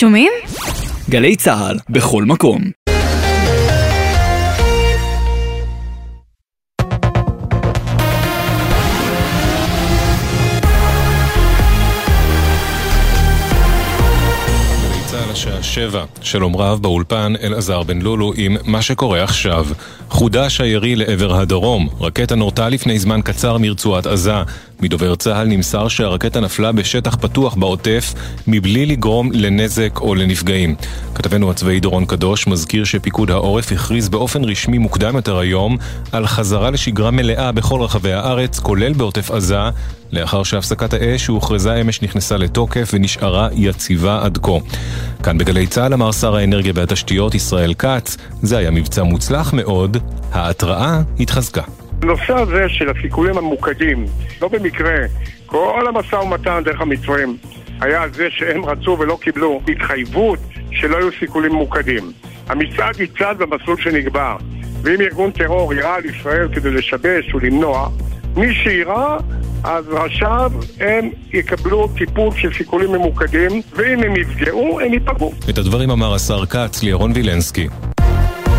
שומעים? גלי צה"ל, בכל מקום. שבע, שלום רב באולפן אלעזר בן לולו עם מה שקורה עכשיו. חודש הירי לעבר הדרום, רקטה נורתה לפני זמן קצר מרצועת עזה. מדובר צה"ל נמסר שהרקטה נפלה בשטח פתוח בעוטף מבלי לגרום לנזק או לנפגעים. כתבנו הצבאי דורון קדוש מזכיר שפיקוד העורף הכריז באופן רשמי מוקדם יותר היום על חזרה לשגרה מלאה בכל רחבי הארץ, כולל בעוטף עזה, לאחר שהפסקת האש שהוכרזה אמש נכנסה לתוקף ונשארה יציבה עד כה. כאן בגלי צה"ל אמר שר האנרגיה והתשתיות ישראל כץ, זה היה מבצע מוצלח מאוד, ההתראה התחזקה. הנושא הזה של הסיכולים הממוקדים, לא במקרה, כל המשא ומתן דרך המצרים היה זה שהם רצו ולא קיבלו התחייבות שלא יהיו סיכולים ממוקדים. המשרד יצעד במסלול שנקבע, ואם ארגון טרור יירה על ישראל כדי לשבש ולמנוע, מי שיירה, אז ראשיו הם יקבלו טיפול של סיכולים ממוקדים, ואם הם יפגעו, הם ייפגעו. את הדברים אמר השר כץ לירון וילנסקי.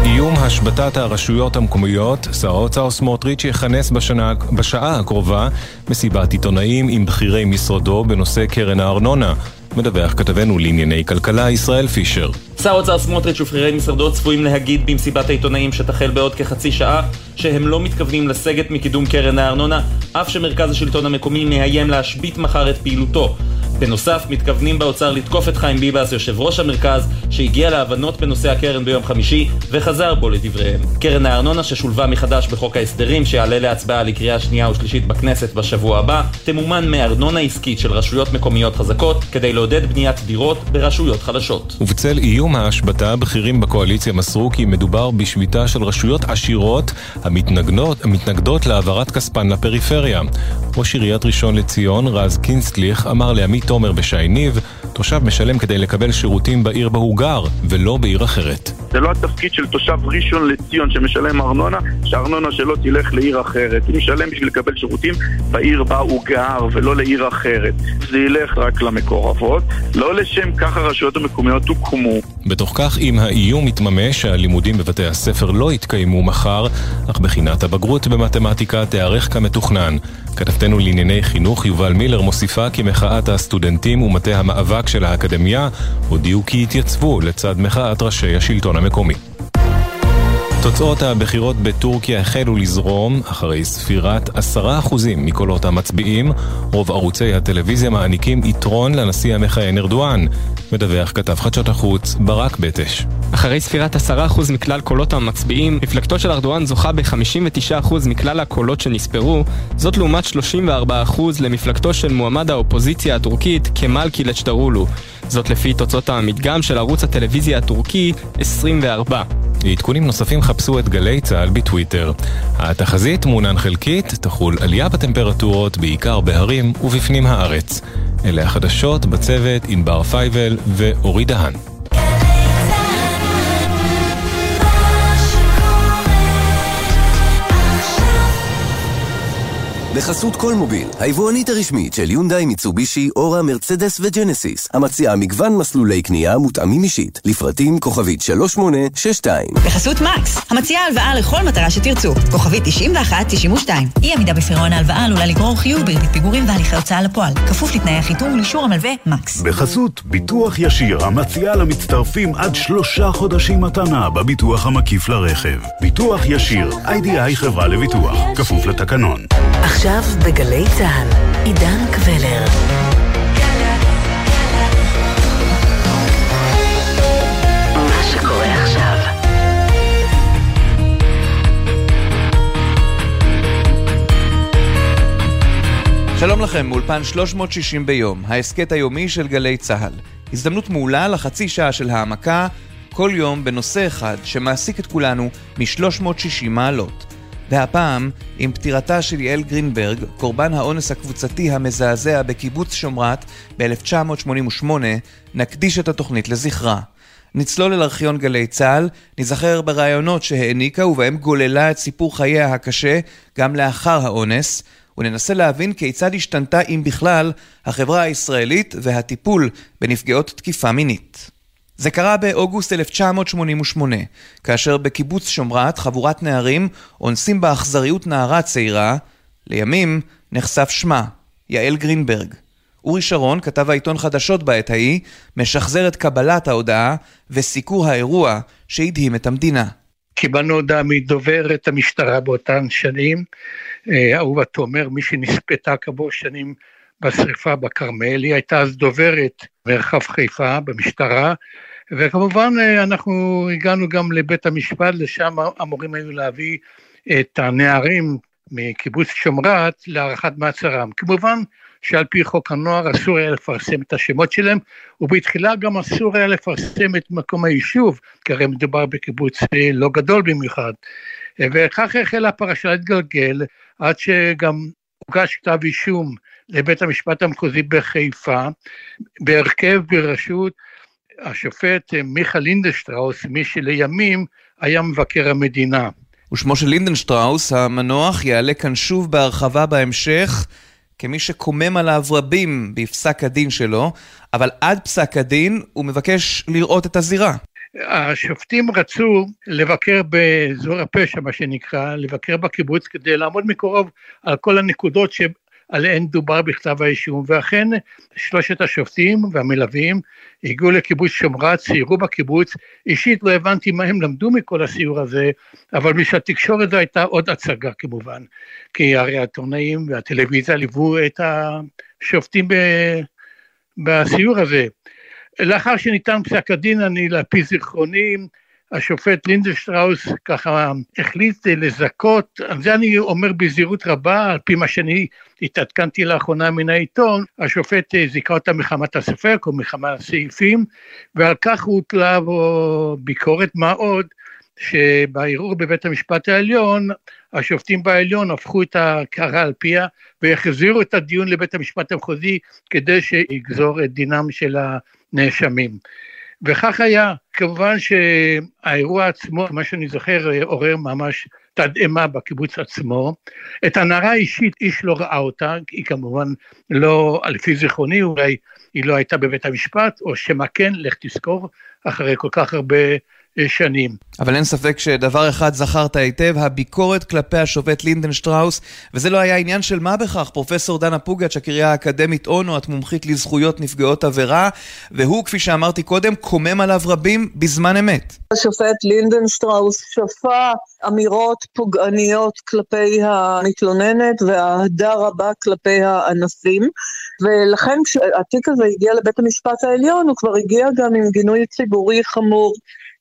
איום השבתת הרשויות המקומיות, שר האוצר סמוטריץ' יכנס בשנה, בשעה הקרובה מסיבת עיתונאים עם בכירי משרדו בנושא קרן הארנונה. מדווח כתבנו לענייני כלכלה ישראל פישר. שר האוצר סמוטריץ' ובכירי משרדו צפויים להגיד במסיבת העיתונאים שתחל בעוד כחצי שעה שהם לא מתכוונים לסגת מקידום קרן הארנונה אף שמרכז השלטון המקומי מאיים להשבית מחר את פעילותו בנוסף, מתכוונים באוצר לתקוף את חיים ביבס, יושב ראש המרכז, שהגיע להבנות בנושא הקרן ביום חמישי, וחזר בו לדבריהם. קרן הארנונה ששולבה מחדש בחוק ההסדרים, שיעלה להצבעה לקריאה שנייה ושלישית בכנסת בשבוע הבא, תמומן מארנונה עסקית של רשויות מקומיות חזקות, כדי לעודד בניית דירות ברשויות חלשות. ובצל איום ההשבתה, בכירים בקואליציה מסרו כי מדובר בשביתה של רשויות עשירות המתנגדות, המתנגדות להעברת כספן לפריפריה. ראש עיריית ראשון לציון, רז קינסטליך, אמר לעמית תומר בשי ניב, תושב משלם כדי לקבל שירותים בעיר בה הוא גר, ולא בעיר אחרת. זה לא התפקיד של תושב ראשון לציון שמשלם ארנונה, שהארנונה שלו תלך לעיר אחרת. הוא משלם בשביל לקבל שירותים בעיר בה הוא גר, ולא לעיר אחרת. זה ילך רק למקורבות. לא לשם כך הרשויות המקומיות הוקמו. בתוך כך, אם האיום יתממש, הלימודים בבתי הספר לא יתקיימו מחר, אך בחינת הבגרות במתמטיקה תיארך כמתוכנן. כתבתנו לענייני חינוך יובל מילר מוסיפה כי מחאת הסטודנטים ומטה המאבק של האקדמיה הודיעו כי יתייצבו לצד מחאת ראשי השלטון המקומי. תוצאות הבחירות בטורקיה החלו לזרום אחרי ספירת עשרה אחוזים מקולות המצביעים. רוב ערוצי הטלוויזיה מעניקים יתרון לנשיא המכהן ארדואן. מדווח כתב חדשות החוץ ברק בטש. אחרי ספירת עשרה אחוז מכלל קולות המצביעים, מפלגתו של ארדואן זוכה ב-59% מכלל הקולות שנספרו, זאת לעומת 34% למפלגתו של מועמד האופוזיציה הטורקית כמאל קילצ'דרולו. זאת לפי תוצאות המדגם של ערוץ הטלוויזיה הטורקי 24. לעדכונים נוספים חפשו את גלי צה"ל בטוויטר. התחזית מעונן חלקית, תחול עלייה בטמפרטורות בעיקר בהרים ובפנים הארץ. אלה החדשות בצוות ענבר פייבל ואורי דהן. בחסות כל מוביל, היבואנית הרשמית של יונדאי, מיצובישי, אורה, מרצדס וג'נסיס, המציעה מגוון מסלולי קנייה מותאמים אישית, לפרטים כוכבית 3862. בחסות מקס, המציעה הלוואה לכל מטרה שתרצו, כוכבית 9192. אי עמידה בפירעון ההלוואה עלולה לגרור חיוב בריבית פיגורים והליכי הוצאה לפועל, כפוף לתנאי החיתום ולאישור המלווה מקס. בחסות ביטוח ישיר, המציעה למצטרפים עד שלושה חודשים מתנה בביטוח המקיף לרכב. ביטוח ישיר, איי-די-איי חברה לביטוח, כפוף לתקנון. עכשיו בגלי צה"ל, עידן קבלר. עכשיו. שלום לכם, מאולפן 360 ביום, ההסכת היומי של גלי צה"ל. הזדמנות מעולה לחצי שעה של העמקה, כל יום בנושא אחד שמעסיק את כולנו מ-360 מעלות. והפעם עם פטירתה של יעל גרינברג, קורבן האונס הקבוצתי המזעזע בקיבוץ שומרת ב-1988, נקדיש את התוכנית לזכרה. נצלול אל ארכיון גלי צה"ל, נזכר ברעיונות שהעניקה ובהם גוללה את סיפור חייה הקשה גם לאחר האונס, וננסה להבין כיצד השתנתה, אם בכלל, החברה הישראלית והטיפול בנפגעות תקיפה מינית. זה קרה באוגוסט 1988, כאשר בקיבוץ שומרת חבורת נערים אונסים באכזריות נערה צעירה, לימים נחשף שמה, יעל גרינברג. אורי שרון, כתב העיתון חדשות בעת ההיא, משחזר את קבלת ההודעה וסיקור האירוע שהדהים את המדינה. קיבלנו הודעה מדוברת המשטרה באותן שנים, אה, אהובה תומר, מי שנספתה כעבור שנים בשרפה בכרמל, היא הייתה אז דוברת מרחב חיפה במשטרה, וכמובן אה, אנחנו הגענו גם לבית המשפט, לשם אמורים היו להביא את הנערים מקיבוץ שומרת להארכת מעצרם. כמובן שעל פי חוק הנוער אסור היה לפרסם את השמות שלהם, ובתחילה גם אסור היה לפרסם את מקום היישוב, כי הרי מדובר בקיבוץ אה, לא גדול במיוחד. וכך החלה הפרשה להתגלגל, עד שגם הוגש כתב אישום לבית המשפט המחוזי בחיפה, בהרכב בראשות השופט אה, מיכה לינדשטראוס, מי שלימים היה מבקר המדינה. ושמו של לינדנשטראוס המנוח יעלה כאן שוב בהרחבה בהמשך. כמי שקומם עליו רבים בפסק הדין שלו, אבל עד פסק הדין הוא מבקש לראות את הזירה. השופטים רצו לבקר באזור הפשע, מה שנקרא, לבקר בקיבוץ כדי לעמוד מקרוב על כל הנקודות עליהן דובר בכתב האישום, ואכן שלושת השופטים והמלווים הגיעו לקיבוץ שומרת, סיירו בקיבוץ, אישית לא הבנתי מה הם למדו מכל הסיור הזה, אבל בשביל התקשורת זו הייתה עוד הצגה כמובן, כי הרי העיתונאים והטלוויזיה ליוו את השופטים ב... בסיור הזה. לאחר שניתן פסק הדין, אני, על זיכרונים, השופט לינדשטראוס ככה החליט לזכות, זה אני אומר בזהירות רבה, על פי מה שאני התעדכנתי לאחרונה מן העיתון, השופט זיכה אותה מחמת הספק או מחמת הסעיפים, ועל כך הוטלה בו ביקורת, מה עוד שבערעור בבית המשפט העליון, השופטים בעליון הפכו את הקערה על פיה והחזירו את הדיון לבית המשפט המחוזי כדי שיגזור את דינם של הנאשמים. וכך היה. כמובן שהאירוע עצמו, מה שאני זוכר, עורר ממש תדהמה בקיבוץ עצמו. את הנערה האישית, איש לא ראה אותה, היא כמובן לא, לפי זיכרוני, אולי היא לא הייתה בבית המשפט, או שמא כן, לך תזכור, אחרי כל כך הרבה שנים. אבל אין ספק שדבר אחד זכרת היטב, הביקורת כלפי השופט לינדנשטראוס, וזה לא היה עניין של מה בכך. פרופסור דנה פוגץ', הקריה האקדמית אונו, את מומחית לזכויות נפגעות עבירה, והוא, כפי שאמרתי קודם, קומם עליו רבים בזמן אמת. השופט לינדנשטראוס שפע אמירות פוגעניות כלפי המתלוננת ואהדה רבה כלפי האנסים, ולכן כשהתיק הזה הגיע לבית המשפט העליון, הוא כבר הגיע גם עם גינוי ציבורי חמור.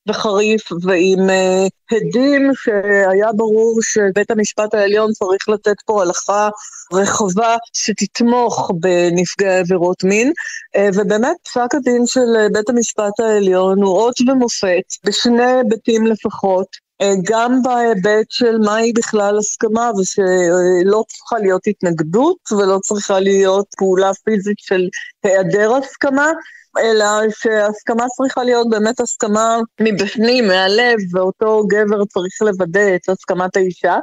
וחריף ועם uh, הדים שהיה ברור שבית המשפט העליון צריך לתת פה הלכה רחבה שתתמוך בנפגעי עבירות מין, uh, ובאמת פסק הדין של uh, בית המשפט העליון הוא אות ומופת בשני היבטים לפחות. גם בהיבט של מהי בכלל הסכמה ושלא צריכה להיות התנגדות ולא צריכה להיות פעולה פיזית של היעדר הסכמה, אלא שהסכמה צריכה להיות באמת הסכמה מבפנים, מהלב, ואותו גבר צריך לוודא את הסכמת האישה.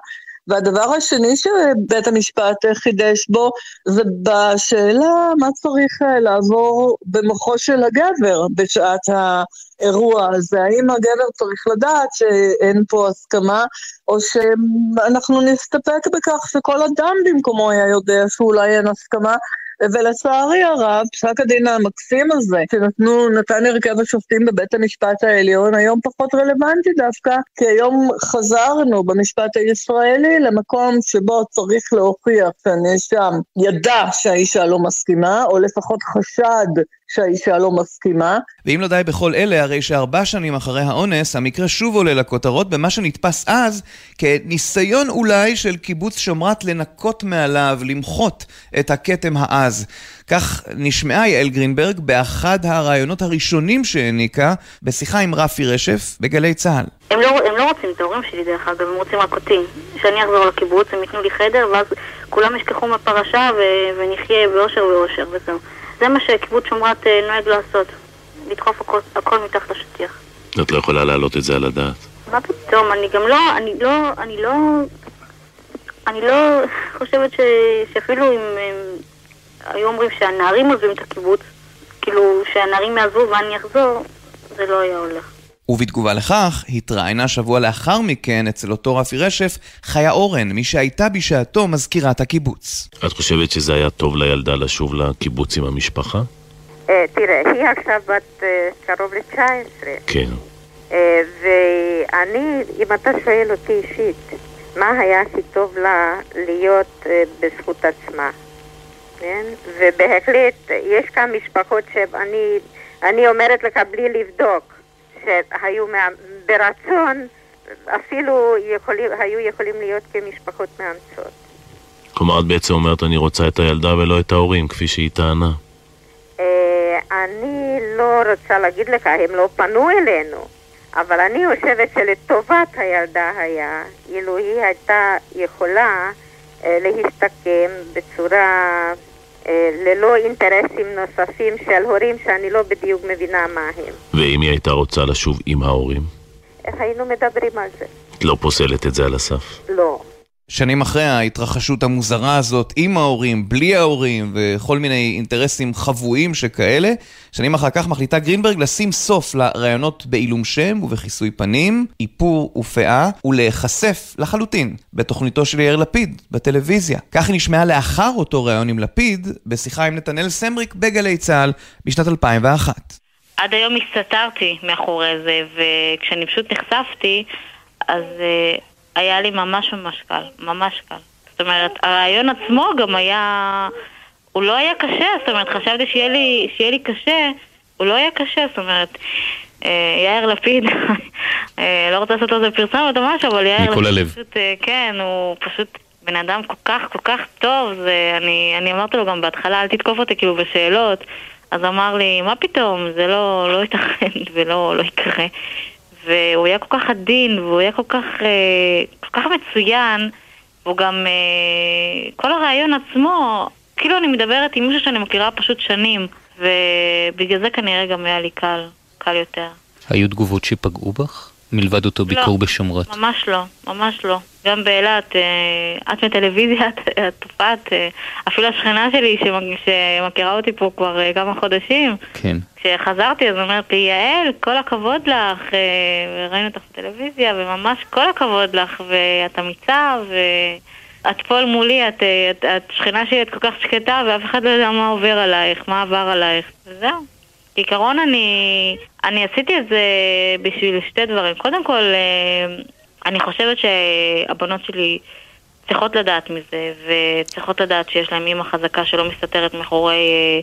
והדבר השני שבית המשפט חידש בו זה בשאלה מה צריך אה, לעבור במוחו של הגבר בשעת האירוע הזה. האם הגבר צריך לדעת שאין פה הסכמה, או שאנחנו נסתפק בכך שכל אדם במקומו היה יודע שאולי אין הסכמה, ולצערי הרב, פסק הדין המקסים הזה, שנתנו, נתן הרכב השופטים בבית המשפט העליון, היום פחות רלוונטי דווקא, כי היום חזרנו במשפט הישראלי למקום שבו צריך להוכיח שהנאשם ידע שהאישה לא מסכימה, או לפחות חשד שהאישה לא מסכימה. ואם לא די בכל אלה, הרי שארבע שנים אחרי האונס, המקרה שוב עולה לכותרות במה שנתפס אז כניסיון אולי של קיבוץ שומרת לנקות מעליו, למחות את הכתם העז. כך נשמעה יעל גרינברג באחד הראיונות הראשונים שהעניקה בשיחה עם רפי רשף בגלי צה"ל. הם לא, הם לא רוצים את ההורים שלי דרך אגב, הם רוצים רק אותי. שאני אחזור לקיבוץ, הם ייתנו לי חדר, ואז כולם ישכחו מהפרשה ו- ונחיה באושר ואושר וזהו. זה מה שקיבוץ שומרת אה, נוהג לעשות, לדחוף הכל, הכל מתחת לשטיח. את לא יכולה להעלות את זה על הדעת. מה פתאום, אני גם לא, אני לא, אני לא... אני לא חושבת ש... שאפילו אם הם היו אומרים שהנערים עוזבים את הקיבוץ, כאילו שהנערים יעזבו ואני אחזור, זה לא היה הולך. ובתגובה לכך, התראיינה שבוע לאחר מכן אצל אותו רפי רשף חיה אורן, מי שהייתה בשעתו מזכירת הקיבוץ. את חושבת שזה היה טוב לילדה לשוב לקיבוץ עם המשפחה? אה, תראה, היא עכשיו בת אה, קרוב ל-19. כן. אה, ואני, אם אתה שואל אותי אישית, מה היה הכי טוב לה להיות בזכות עצמה? כן? ובהחלט, יש כאן משפחות שאני אומרת לך בלי לבדוק, שהיו ברצון, אפילו יכולים, היו יכולים להיות כמשפחות מאמצות. כלומר, את בעצם אומרת, אני רוצה את הילדה ולא את ההורים, כפי שהיא טענה. אה, אני לא רוצה להגיד לך, הם לא פנו אלינו, אבל אני חושבת שלטובת הילדה היה, אילו היא הייתה יכולה אה, להסתכם בצורה ללא אינטרסים נוספים של הורים שאני לא בדיוק מבינה מה הם. ואם היא הייתה רוצה לשוב עם ההורים? איך היינו מדברים על זה? את לא פוסלת את זה על הסף? לא. שנים אחרי ההתרחשות המוזרה הזאת, עם ההורים, בלי ההורים, וכל מיני אינטרסים חבויים שכאלה, שנים אחר כך מחליטה גרינברג לשים סוף לרעיונות בעילום שם ובכיסוי פנים, איפור ופאה, ולהיחשף לחלוטין בתוכניתו של יאיר לפיד, בטלוויזיה. כך היא נשמעה לאחר אותו ראיון עם לפיד, בשיחה עם נתנאל סמריק בגלי צה"ל בשנת 2001. עד היום הסתתרתי מאחורי זה, וכשאני פשוט נחשפתי, אז... Uh... היה לי ממש ממש קל, ממש קל. זאת אומרת, הרעיון עצמו גם היה... הוא לא היה קשה, זאת אומרת, חשבתי שיהיה לי, שיהיה לי קשה, הוא לא היה קשה, זאת אומרת, אה, יאיר לפיד, אה, לא רוצה לעשות לו איזה פרסומת או משהו, אבל יאיר לפיד פשוט, אה, כן, הוא פשוט בן אדם כל כך כל כך טוב, זה, אני, אני אמרתי לו גם בהתחלה, אל תתקוף אותי כאילו בשאלות, אז אמר לי, מה פתאום, זה לא, לא ייתכן ולא לא יקרה. והוא היה כל כך עדין, והוא היה כל כך, אה, כל כך מצוין, והוא גם, אה, כל הרעיון עצמו, כאילו אני מדברת עם מישהו שאני מכירה פשוט שנים, ובגלל זה כנראה גם היה לי קל, קל יותר. היו תגובות שפגעו בך? מלבד אותו ביקור לא, בשומרת. ממש לא, ממש לא. גם באילת, אה, את מטלוויזיה, את תופעת, אה, אפילו השכנה שלי שמכירה אותי פה כבר אה, כמה חודשים, כן. כשחזרתי אז אומרת לי, יעל, כל הכבוד לך, ראינו אותך בטלוויזיה, וממש כל הכבוד לך, ואת אמיצה, ואת פה מולי, את, את, את שכנה שלי, את כל כך שקטה, ואף אחד לא יודע מה עובר עלייך, מה עבר עלייך, וזהו. כעיקרון אני, אני עשיתי את זה בשביל שתי דברים. קודם כל, אה, אני חושבת שהבנות שלי צריכות לדעת מזה, וצריכות לדעת שיש להם אימא חזקה שלא מסתתרת מאחורי אה,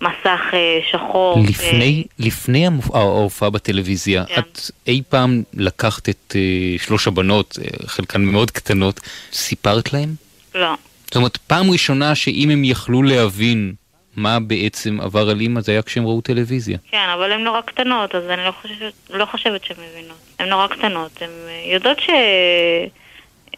מסך אה, שחור. לפני, ו... לפני ההופעה בטלוויזיה, כן. את אי פעם לקחת את שלוש הבנות, חלקן מאוד קטנות, סיפרת להן? לא. זאת אומרת, פעם ראשונה שאם הם יכלו להבין מה בעצם עבר על אימא זה היה כשהם ראו טלוויזיה. כן, אבל הן נורא קטנות, אז אני לא חושבת, לא חושבת שהן מבינות. הן נורא קטנות, הן אה, יודעות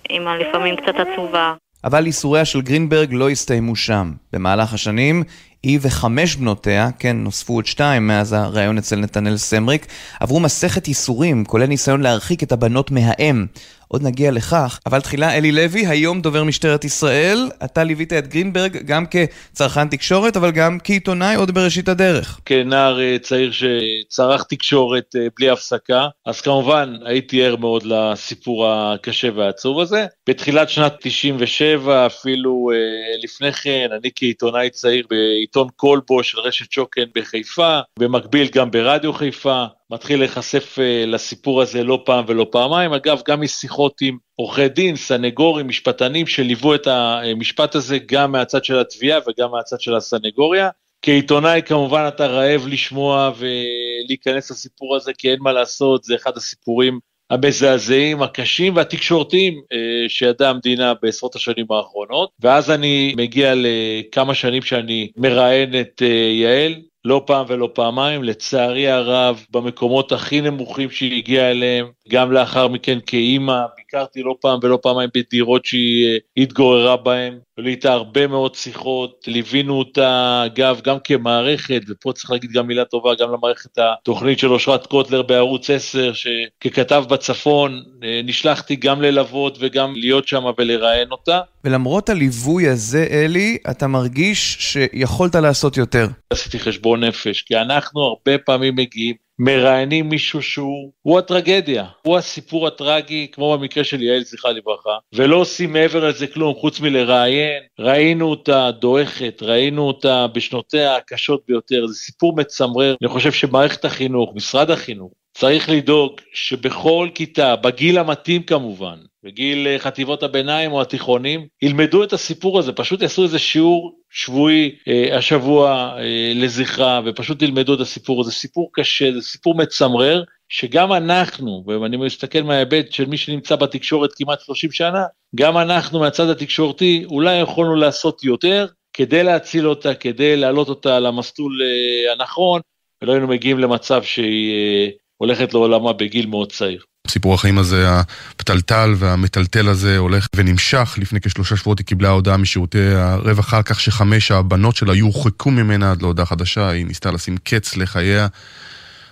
שאימא לפעמים קצת עצובה. אבל ייסוריה של גרינברג לא הסתיימו שם. במהלך השנים היא וחמש בנותיה, כן, נוספו עוד שתיים מאז הריאיון אצל נתנאל סמריק, עברו מסכת ייסורים, כולל ניסיון להרחיק את הבנות מהאם. עוד נגיע לכך, אבל תחילה אלי לוי, היום דובר משטרת ישראל, אתה ליווית את גרינברג גם כצרכן תקשורת, אבל גם כעיתונאי עוד בראשית הדרך. כנער אה, צעיר שצרך תקשורת אה, בלי הפסקה, אז כמובן הייתי ער מאוד לסיפור הקשה והעצוב הזה. בתחילת שנת 97, אפילו אה, לפני כן, אני כעיתונאי צעיר בעיתון כלבו של רשת שוקן בחיפה, במקביל גם ברדיו חיפה, מתחיל להיחשף uh, לסיפור הזה לא פעם ולא פעמיים. אגב, גם משיחות עם עורכי דין, סנגורים, משפטנים שליוו את המשפט הזה גם מהצד של התביעה וגם מהצד של הסנגוריה. כעיתונאי כמובן אתה רעב לשמוע ולהיכנס לסיפור הזה, כי אין מה לעשות, זה אחד הסיפורים המזעזעים, הקשים והתקשורתיים uh, שידעה המדינה בעשרות השנים האחרונות. ואז אני מגיע לכמה שנים שאני מראיין את uh, יעל, לא פעם ולא פעמיים, לצערי הרב, במקומות הכי נמוכים שהיא הגיעה אליהם, גם לאחר מכן כאימא, ביקרתי לא פעם ולא פעמיים בדירות שהיא אה, התגוררה בהן, היו איתה הרבה מאוד שיחות, ליווינו אותה, אגב, גם כמערכת, ופה צריך להגיד גם מילה טובה, גם למערכת התוכנית של אושרת קוטלר בערוץ 10, שככתב בצפון, אה, נשלחתי גם ללוות וגם להיות שם ולראיין אותה. ולמרות הליווי הזה, אלי, אתה מרגיש שיכולת לעשות יותר. עשיתי חשבון נפש, כי אנחנו הרבה פעמים מגיעים מראיינים מישהו שהוא, הוא הטרגדיה, הוא הסיפור הטרגי, כמו במקרה של יעל, זכרה לברכה, ולא עושים מעבר לזה כלום חוץ מלראיין. ראינו אותה דועכת, ראינו אותה בשנותיה הקשות ביותר, זה סיפור מצמרר. אני חושב שמערכת החינוך, משרד החינוך, צריך לדאוג שבכל כיתה, בגיל המתאים כמובן, בגיל אה, חטיבות הביניים או התיכונים, ילמדו את הסיפור הזה, פשוט יעשו איזה שיעור שבועי אה, השבוע אה, לזכרה, ופשוט ילמדו את הסיפור הזה. סיפור קשה, זה סיפור מצמרר, שגם אנחנו, ואני מסתכל מההיבט של מי שנמצא בתקשורת כמעט 30 שנה, גם אנחנו מהצד התקשורתי אולי יכולנו לעשות יותר כדי להציל אותה, כדי להעלות אותה למסלול אה, הנכון, ולא היינו מגיעים למצב שהיא אה, הולכת לעולמה בגיל מאוד צעיר. סיפור החיים הזה, הפתלתל והמטלטל הזה הולך ונמשך. לפני כשלושה שבועות היא קיבלה הודעה משירותי הרווחה על כך שחמש הבנות שלה יורחקו ממנה עד להודעה חדשה. היא ניסתה לשים קץ לחייה.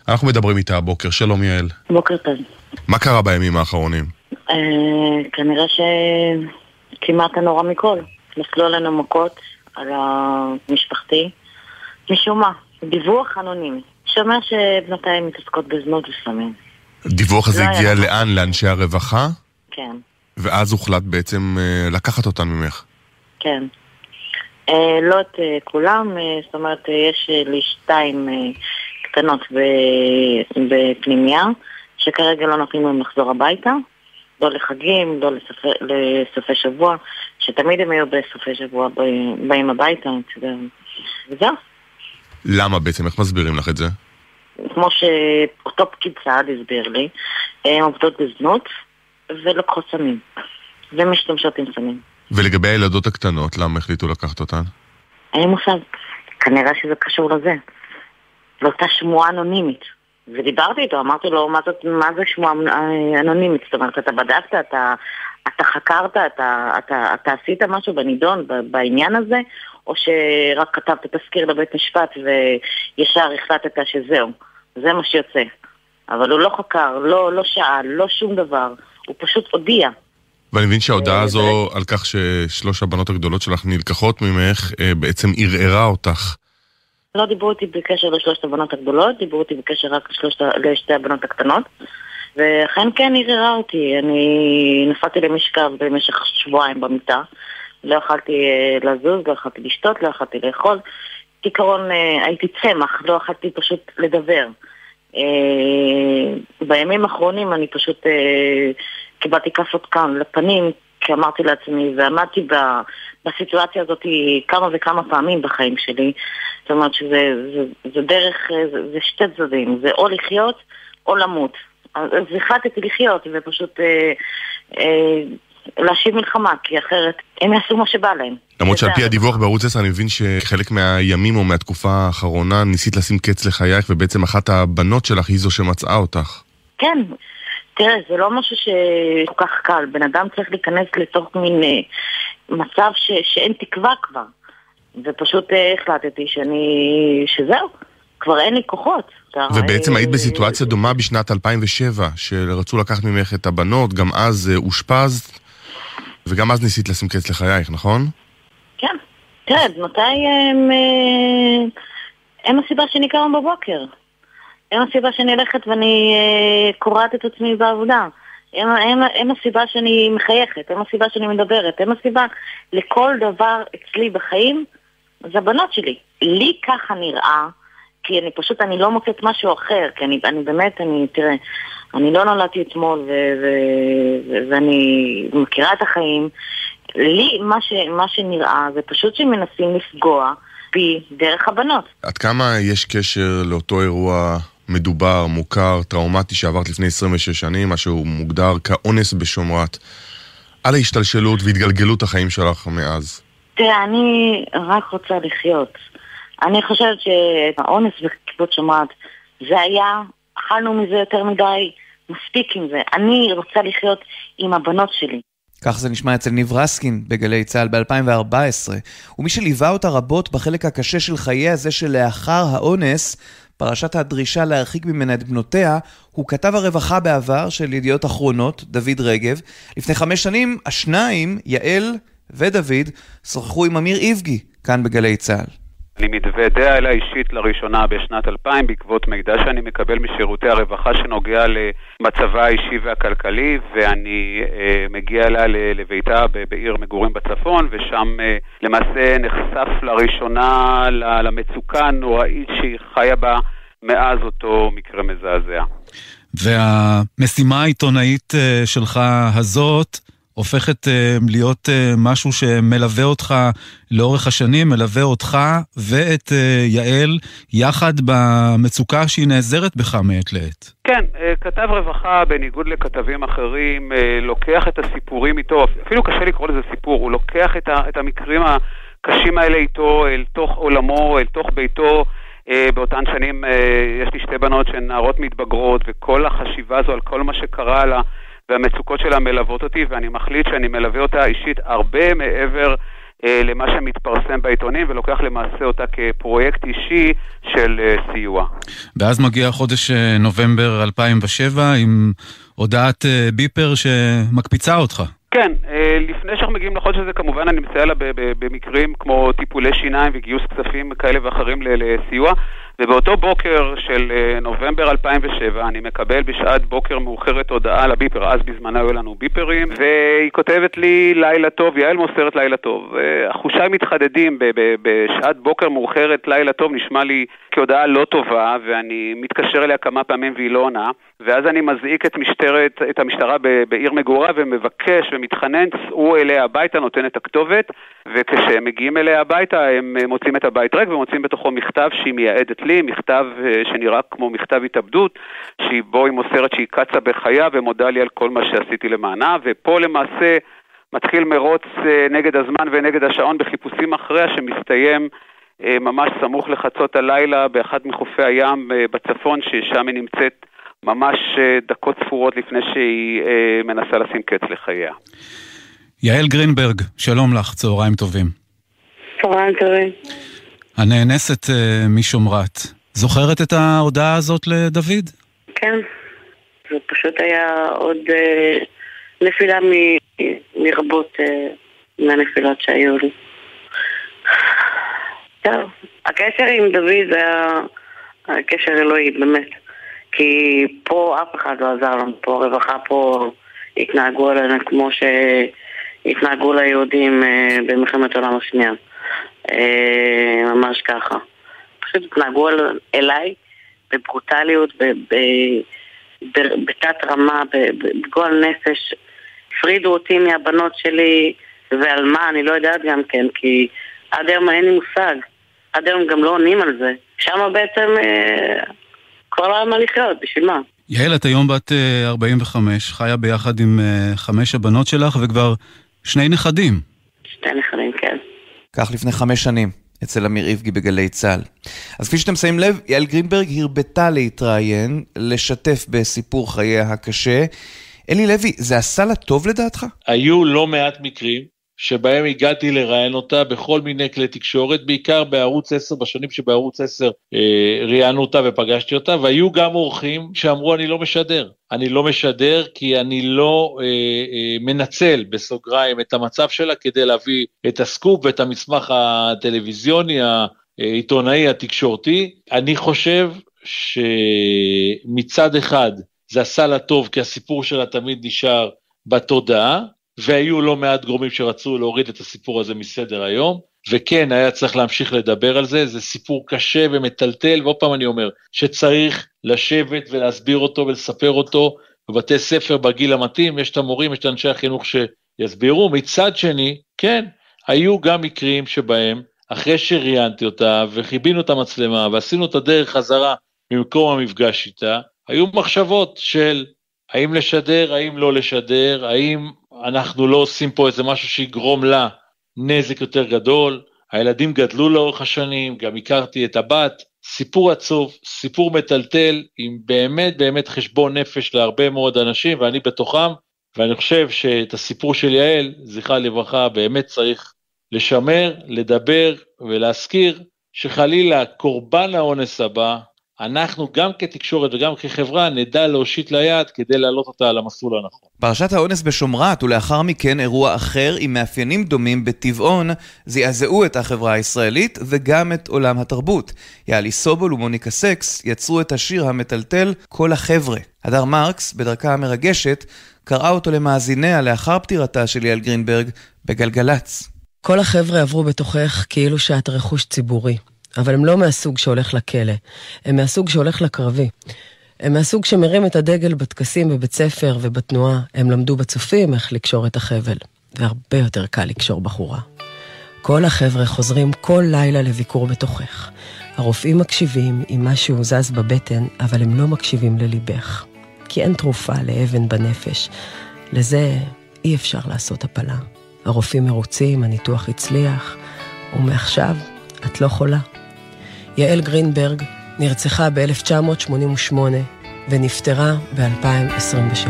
אנחנו מדברים איתה הבוקר. שלום יעל. בוקר טוב. מה קרה בימים האחרונים? אה, כנראה שכמעט הנורא מכל. נפלו עלינו מכות על המשפחתי. משום מה, דיווח אנונימי. שאומר שבנותיי מתעסקות בזנות וסמים. הדיווח הזה לא הגיע. לאן? לאנשי הרווחה? כן, ואז הוחלט בעצם אה, לקחת אותן ממך. כן. אה, לא את אה, כולם, זאת אומרת, יש לי שתיים קטנות ב- בפנימייה, שכרגע לא נותנים להם לחזור הביתה, לא לחגים, לא לסופי, לסופי שבוע, שתמיד הם היו בסופי שבוע באים הביתה, אתה יודע. וזהו. למה בעצם? איך מסבירים לך את זה? כמו שאותו פקיד סעד הסביר לי, הן עובדות בזנות ולוקחות סמים, ומשתמשות עם סמים. ולגבי הילדות הקטנות, למה החליטו לקחת אותן? אין לי מושג. כנראה שזה קשור לזה. לאותה שמועה אנונימית. ודיברתי איתו, אמרתי לו, מה, זאת, מה זה שמועה אה, אנונימית? זאת אומרת, אתה בדקת, אתה, אתה חקרת, אתה, אתה, אתה עשית משהו בנידון, בעניין הזה, או שרק כתבת תזכיר לבית משפט וישר החלטת שזהו, זה מה שיוצא. אבל הוא לא חקר, לא, לא שאל, לא שום דבר, הוא פשוט הודיע. ואני מבין שההודעה הזו על כך ששלוש הבנות הגדולות שלך נלקחות ממך, אה, בעצם ערערה אותך. לא דיברו איתי בקשר לשלושת הבנות הגדולות, דיברו איתי בקשר רק לשלושת, לשתי הבנות הקטנות. ואכן כן ערערה אותי, אני נפלתי למשכב במשך שבועיים במיטה. לא יכלתי אה, לזוז, לא יכלתי לשתות, לא יכלתי לאכול. כעיקרון אה, הייתי צמח, לא יכלתי פשוט לדבר. אה, בימים האחרונים אני פשוט קיבלתי כאפות כאן לפנים, כי אמרתי לעצמי, ועמדתי ב, בסיטואציה הזאת כמה וכמה פעמים בחיים שלי. זאת אומרת שזה זה, זה דרך, זה, זה שתי צדדים, זה או לחיות או למות. אז החלטתי לחיות ופשוט אה, אה, להשיב מלחמה, כי אחרת הם יעשו מה שבא להם. למרות שעל פי הדיווח בערוץ 10 אני מבין שחלק מהימים או מהתקופה האחרונה ניסית לשים קץ לחייך ובעצם אחת הבנות שלך היא זו שמצאה אותך. כן, תראה, זה לא משהו שכל כך קל. בן אדם צריך להיכנס לתוך מין אה, מצב ש, שאין תקווה כבר. ופשוט אה, החלטתי שאני... שזהו, כבר אין לי כוחות. ובעצם היית בסיטואציה דומה בשנת 2007, שרצו לקחת ממך את הבנות, גם אז אה, אושפזת, וגם אז ניסית לשים קץ לחייך, נכון? כן. תראה, בנותיי הם... אה, הם הסיבה שאני קמה בבוקר. הם הסיבה שאני הולכת ואני אה, קורעת את עצמי בעבודה. הם, הם, הם הסיבה שאני מחייכת, הם הסיבה שאני מדברת, הם הסיבה לכל דבר אצלי בחיים, זה הבנות שלי. לי ככה נראה, כי אני פשוט, אני לא מוצאת משהו אחר, כי אני, אני באמת, אני, תראה, אני לא נולדתי אתמול ו, ו, ו, ואני מכירה את החיים. לי, מה, ש, מה שנראה זה פשוט שמנסים לפגוע בי דרך הבנות. עד כמה יש קשר לאותו אירוע מדובר, מוכר, טראומטי שעברת לפני 26 שנים, מה שהוא מוגדר כאונס בשומרת, על ההשתלשלות והתגלגלות החיים שלך מאז? תראה, אני רק רוצה לחיות. אני חושבת שהאונס בקיבוץ שומרת, זה היה, אכלנו מזה יותר מדי, מספיק עם זה. אני רוצה לחיות עם הבנות שלי. כך זה נשמע אצל ניב רסקין בגלי צה"ל ב-2014, ומי שליווה אותה רבות בחלק הקשה של חייה זה שלאחר האונס, פרשת הדרישה להרחיק ממנה את בנותיה, הוא כתב הרווחה בעבר של ידיעות אחרונות, דוד רגב. לפני חמש שנים, השניים, יעל ודוד, שוחחו עם אמיר איבגי, כאן בגלי צה"ל. אני מתוודע אליה אישית לראשונה בשנת 2000 בעקבות מידע שאני מקבל משירותי הרווחה שנוגע למצבה האישי והכלכלי ואני אה, מגיע אליה לביתה בעיר מגורים בצפון ושם אה, למעשה נחשף לראשונה למצוקה הנוראית שהיא חיה בה מאז אותו מקרה מזעזע. והמשימה העיתונאית אה, שלך הזאת הופכת uh, להיות uh, משהו שמלווה אותך לאורך השנים, מלווה אותך ואת uh, יעל יחד במצוקה שהיא נעזרת בך מעת לעת. כן, כתב רווחה, בניגוד לכתבים אחרים, לוקח את הסיפורים איתו, אפילו קשה לקרוא לזה סיפור, הוא לוקח את, המקרים הקשים האלה איתו אל תוך עולמו, אל תוך ביתו. באותן שנים יש לי שתי בנות שהן נערות מתבגרות, וכל החשיבה הזו על כל מה שקרה לה והמצוקות שלה מלוות אותי, ואני מחליט שאני מלווה אותה אישית הרבה מעבר אה, למה שמתפרסם בעיתונים, ולוקח למעשה אותה כפרויקט אישי של אה, סיוע. ואז מגיע חודש אה, נובמבר 2007 עם הודעת אה, ביפר שמקפיצה אותך. כן, אה, לפני שאנחנו מגיעים לחודש הזה, כמובן אני מסייע לה במקרים כמו טיפולי שיניים וגיוס כספים כאלה ואחרים לסיוע. ובאותו בוקר של אה, נובמבר 2007 אני מקבל בשעת בוקר מאוחרת הודעה לביפר, אז בזמנה היו לנו ביפרים, והיא כותבת לי לילה טוב, יעל מוסרת לילה טוב. החושיי מתחדדים בשעת בוקר מאוחרת לילה טוב נשמע לי כהודעה לא טובה, ואני מתקשר אליה כמה פעמים והיא לא עונה, ואז אני מזעיק את, משטרת, את המשטרה בעיר מגורה ומבקש ומתחנן, צאו אליה הביתה, נותן את הכתובת, וכשהם מגיעים אליה הביתה הם מוצאים את הבית ריק ומוצאים בתוכו מכתב שהיא מייעדת לי, מכתב אה, שנראה כמו מכתב התאבדות, שבו היא מוסרת שהיא קצה בחיה ומודה לי על כל מה שעשיתי למענה, ופה למעשה מתחיל מרוץ אה, נגד הזמן ונגד השעון בחיפושים אחריה שמסתיים אה, ממש סמוך לחצות הלילה באחד מחופי הים בצפון, ששם היא נמצאת ממש דקות ספורות לפני שהיא מנסה לשים קץ לחייה. יעל גרינברג, שלום לך, צהריים טובים. צהריים טובים. הנאנסת uh, משומרת. זוכרת את ההודעה הזאת לדוד? כן. זה פשוט היה עוד uh, נפילה מ... מרבות uh, מהנפילות שהיו לי. טוב, הקשר עם דוד היה קשר אלוהי, באמת. כי פה אף אחד לא עזר לנו, פה הרווחה פה התנהגו עלינו כמו שהתנהגו ליהודים במלחמת העולם השנייה. אה, ממש ככה. פשוט התנהגו אליי בברוטליות, בתת רמה, בגועל נפש. הפרידו אותי מהבנות שלי, ועל מה, אני לא יודעת גם כן, כי עד היום אין לי מושג. עד היום גם לא עונים על זה. שם בעצם אה, כבר לא היה מה לחיות, בשביל מה? יעל, את היום בת 45, אה, חיה ביחד עם חמש הבנות שלך וכבר שני נכדים. שני נכדים, כן. כך לפני חמש שנים, אצל אמיר איבגי בגלי צה"ל. אז כפי שאתם שמים לב, יעל גרינברג הרבתה להתראיין, לשתף בסיפור חייה הקשה. אלי לוי, זה עשה לה טוב לדעתך? היו לא מעט מקרים שבהם הגעתי לראיין אותה בכל מיני כלי תקשורת, בעיקר בערוץ 10, בשנים שבערוץ 10 אה, ראיינו אותה ופגשתי אותה, והיו גם אורחים שאמרו אני לא משדר. אני לא משדר כי אני לא אה, אה, מנצל בסוגריים את המצב שלה כדי להביא את הסקופ ואת המסמך הטלוויזיוני, העיתונאי, התקשורתי. אני חושב שמצד אחד זה עשה לה טוב כי הסיפור שלה תמיד נשאר בתודעה, והיו לא מעט גורמים שרצו להוריד את הסיפור הזה מסדר היום, וכן, היה צריך להמשיך לדבר על זה, זה סיפור קשה ומטלטל, ועוד פעם אני אומר, שצריך לשבת ולהסביר אותו ולספר אותו בבתי ספר בגיל המתאים, יש את המורים, יש את אנשי החינוך שיסבירו. מצד שני, כן, היו גם מקרים שבהם, אחרי שראיינתי אותה וכיבינו את המצלמה ועשינו את הדרך חזרה ממקום המפגש איתה, היו מחשבות של האם לשדר, האם לא לשדר, האם אנחנו לא עושים פה איזה משהו שיגרום לה נזק יותר גדול, הילדים גדלו לאורך השנים, גם הכרתי את הבת, סיפור עצוב, סיפור מטלטל, עם באמת באמת חשבון נפש להרבה מאוד אנשים, ואני בתוכם, ואני חושב שאת הסיפור של יעל, זכרה לברכה, באמת צריך לשמר, לדבר ולהזכיר שחלילה קורבן האונס הבא, אנחנו גם כתקשורת וגם כחברה נדע להושיט לה יד כדי להעלות אותה על המסלול הנכון. פרשת האונס בשומרת ולאחר מכן אירוע אחר עם מאפיינים דומים בטבעון זעזעו את החברה הישראלית וגם את עולם התרבות. יאלי סובול ומוניקה סקס יצרו את השיר המטלטל "כל החבר'ה". הדר מרקס, בדרכה המרגשת, קראה אותו למאזיניה לאחר פטירתה של יעל גרינברג בגלגלצ. כל החבר'ה עברו בתוכך כאילו שאת רכוש ציבורי. אבל הם לא מהסוג שהולך לכלא, הם מהסוג שהולך לקרבי. הם מהסוג שמרים את הדגל בטקסים בבית ספר ובתנועה. הם למדו בצופים איך לקשור את החבל, והרבה יותר קל לקשור בחורה. כל החבר'ה חוזרים כל לילה לביקור בתוכך. הרופאים מקשיבים אם משהו זז בבטן, אבל הם לא מקשיבים לליבך. כי אין תרופה לאבן בנפש. לזה אי אפשר לעשות הפלה. הרופאים מרוצים, הניתוח הצליח, ומעכשיו את לא חולה. יעל גרינברג נרצחה ב-1988 ונפטרה ב-2023.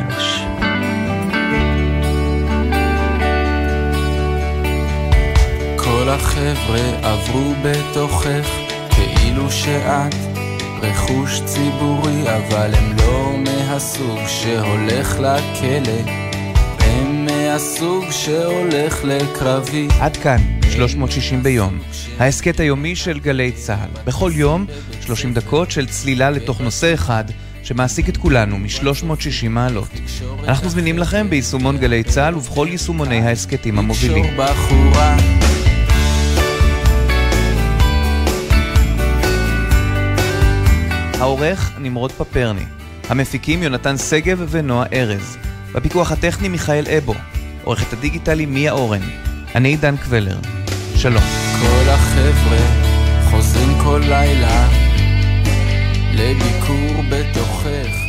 כל החבר'ה עברו בתוכך כאילו שאת רכוש ציבורי, אבל הם לא מהסוג שהולך לכלא, הם מהסוג שהולך לקרבי. עד כאן. 360 ביום, ההסכת היומי של גלי צה"ל. בכל יום, 30 דקות של צלילה לתוך נושא אחד שמעסיק את כולנו מ-360 מעלות. אנחנו זמינים לכם ביישומון גלי צה"ל ובכל יישומוני ההסכתים המובילים. העורך נמרוד פפרני, המפיקים יונתן שגב ונועה ארז, בפיקוח הטכני מיכאל אבו, עורכת הדיגיטלי מיה אורן, אני עידן קבלר. שלום. כל החבר'ה חוזרים כל לילה לביקור בתוכך.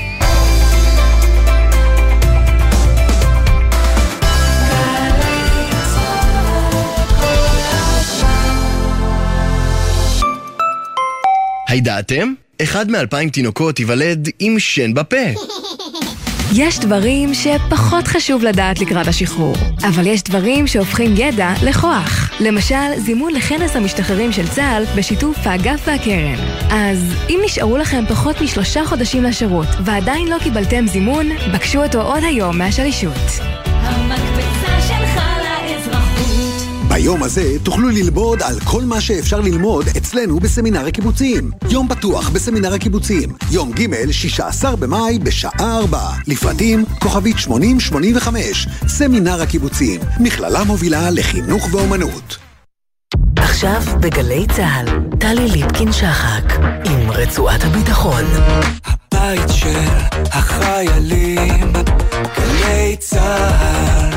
הידעתם? אחד מאלפיים תינוקות ייוולד עם שן בפה. יש דברים שפחות חשוב לדעת לקראת השחרור, אבל יש דברים שהופכים ידע לכוח. למשל, זימון לכנס המשתחררים של צה"ל בשיתוף האגף והקרן. אז אם נשארו לכם פחות משלושה חודשים לשירות ועדיין לא קיבלתם זימון, בקשו אותו עוד היום מהשלישות. ביום הזה תוכלו ללמוד על כל מה שאפשר ללמוד אצלנו בסמינר הקיבוצים. יום פתוח בסמינר הקיבוצים, יום ג' 16 במאי בשעה 4. לפרטים כוכבית 8085, סמינר הקיבוצים, מכללה מובילה לחינוך ואומנות. עכשיו בגלי צה"ל, טלי ליפקין-שחק, עם רצועת הביטחון. הבית של החיילים, גלי צה"ל.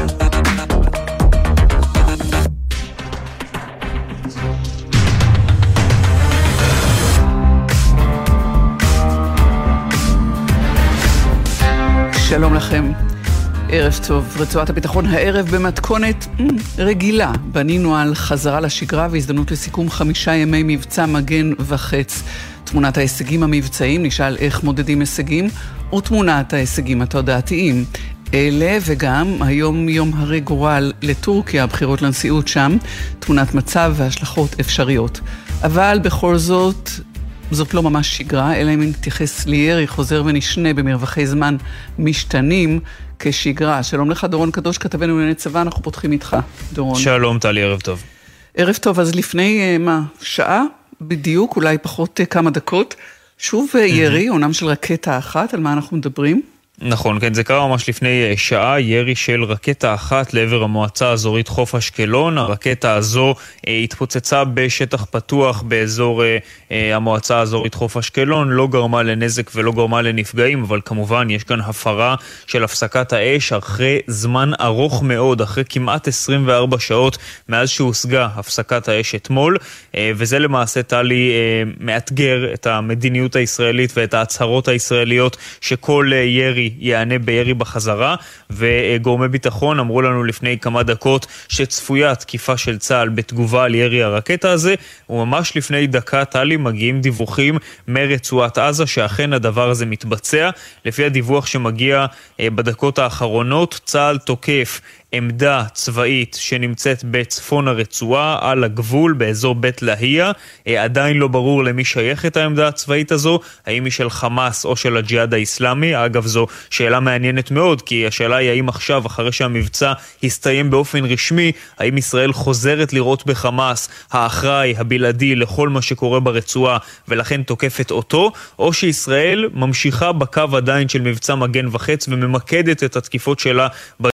שלום לכם. ערב טוב, רצועת הביטחון הערב במתכונת רגילה. בנינו על חזרה לשגרה והזדמנות לסיכום חמישה ימי מבצע מגן וחץ. תמונת ההישגים המבצעיים, נשאל איך מודדים הישגים, ותמונת ההישגים התודעתיים. אלה וגם היום יום הרי גורל לטורקיה, הבחירות לנשיאות שם, תמונת מצב והשלכות אפשריות. אבל בכל זאת, זאת לא ממש שגרה, אלא אם נתייחס לירי חוזר ונשנה במרווחי זמן משתנים כשגרה. שלום לך, דורון קדוש, כתבנו לענייני צבא, אנחנו פותחים איתך, דורון. שלום, טלי, ערב טוב. ערב טוב, אז לפני, אה, מה, שעה בדיוק, אולי פחות אה, כמה דקות, שוב אה, ירי, עונם של רקטה אחת, על מה אנחנו מדברים? נכון, כן, זה קרה ממש לפני אה, שעה, ירי של רקטה אחת לעבר המועצה האזורית חוף אשקלון. הרקטה הזו אה, התפוצצה בשטח פתוח באזור אה, אה, המועצה האזורית חוף אשקלון, לא גרמה לנזק ולא גרמה לנפגעים, אבל כמובן יש כאן הפרה של הפסקת האש אחרי זמן ארוך מאוד, אחרי כמעט 24 שעות מאז שהושגה הפסקת האש אתמול, אה, וזה למעשה, טלי, אה, מאתגר את המדיניות הישראלית ואת ההצהרות הישראליות שכל אה, ירי הישראלי ייענה בירי בחזרה, וגורמי ביטחון אמרו לנו לפני כמה דקות שצפויה תקיפה של צה"ל בתגובה על ירי הרקטה הזה, וממש לפני דקה, טלי, מגיעים דיווחים מרצועת עזה שאכן הדבר הזה מתבצע. לפי הדיווח שמגיע אה, בדקות האחרונות, צה"ל תוקף עמדה צבאית שנמצאת בצפון הרצועה, על הגבול, באזור בית לאהיה. אה, עדיין לא ברור למי שייכת העמדה הצבאית הזו, האם היא של חמאס או של הג'יהאד האיסלאמי. אגב, זו שאלה מעניינת מאוד, כי השאלה היא האם עכשיו, אחרי שהמבצע הסתיים באופן רשמי, האם ישראל חוזרת לראות בחמאס האחראי, הבלעדי, לכל מה שקורה ברצועה, ולכן תוקפת אותו, או שישראל ממשיכה בקו עדיין של מבצע מגן וחץ וממקדת את התקיפות שלה